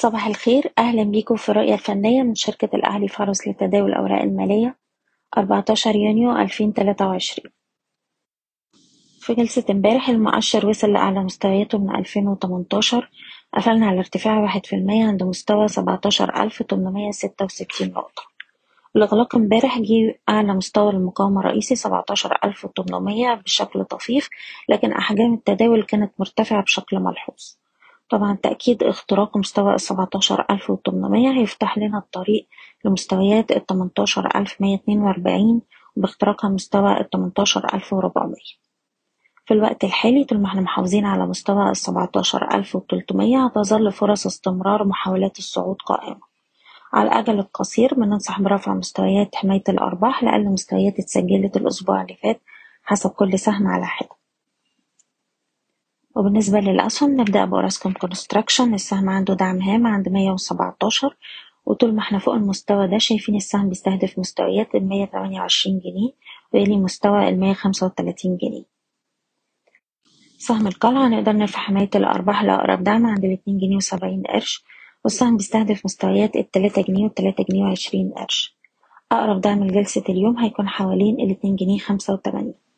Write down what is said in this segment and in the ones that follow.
صباح الخير. أهلا بيكم في الرؤية الفنية من شركة الأهلي فارس لتداول الأوراق المالية 14 يونيو 2023 في جلسة امبارح المؤشر وصل لأعلى مستوياته من 2018 قفلنا على ارتفاع واحد في المية عند مستوى 17866 نقطة. الإغلاق امبارح جه أعلى مستوى المقاومة الرئيسي 17800 بشكل طفيف لكن أحجام التداول كانت مرتفعة بشكل ملحوظ. طبعا تأكيد اختراق مستوى السبعتاشر ألف وتمنمية هيفتح لنا الطريق لمستويات التمنتاشر ألف مية اتنين وأربعين وباختراقها مستوى التمنتاشر ألف وربعمية. في الوقت الحالي طول ما إحنا محافظين على مستوى السبعتاشر ألف وتلتمية هتظل فرص استمرار محاولات الصعود قائمة. على الأجل القصير بننصح برفع مستويات حماية الأرباح لأقل مستويات اتسجلت الأسبوع اللي فات حسب كل سهم على حدة. وبالنسبة للأسهم نبدأ بأوراسكوم كونستراكشن السهم عنده دعم هام عند مية وسبعتاشر. وطول ما إحنا فوق المستوى ده شايفين السهم بيستهدف مستويات تمانية وعشرين جنيه ويلي مستوى خمسة وتلاتين جنيه. سهم القلعة نقدر نرفع حماية الأرباح لأقرب دعم عند الاتنين جنيه وسبعين قرش. والسهم بيستهدف مستويات التلاتة جنيه والتلاتة جنيه وعشرين قرش. أقرب دعم لجلسة اليوم هيكون حوالين الاتنين جنيه خمسة وتمانين.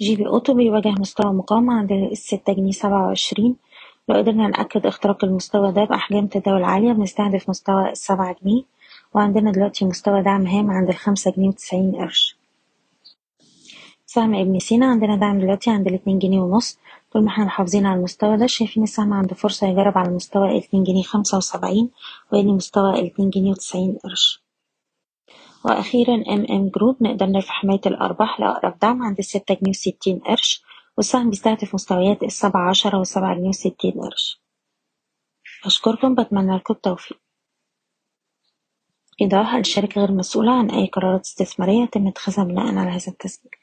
جي بي أوتو بيواجه مستوى مقاومة عند الستة جنيه سبعة وعشرين. لو قدرنا نأكد إختراق المستوى ده بأحجام تداول عالية بنستهدف مستوى السبعة جنيه. وعندنا دلوقتي مستوى دعم هام عند الخمسة جنيه وتسعين قرش. سهم ابن سينا عندنا دعم دلوقتي عند الاتنين جنيه ونص. طول ما إحنا محافظين على المستوى ده شايفين السهم عنده فرصة يجرب على مستوى الاتنين جنيه خمسة وسبعين ويلي مستوى الاتنين جنيه وتسعين قرش. وأخيرا ام ام جروب نقدر نرفع حماية الأرباح لأقرب دعم عند الستة جنيه وستين قرش والسهم بيستهدف مستويات السبعة عشرة والسبعة جنيه وستين قرش. أشكركم بتمنى لكم التوفيق. إيضاح الشركة غير مسؤولة عن أي قرارات استثمارية يتم اتخاذها بناء على هذا التسجيل.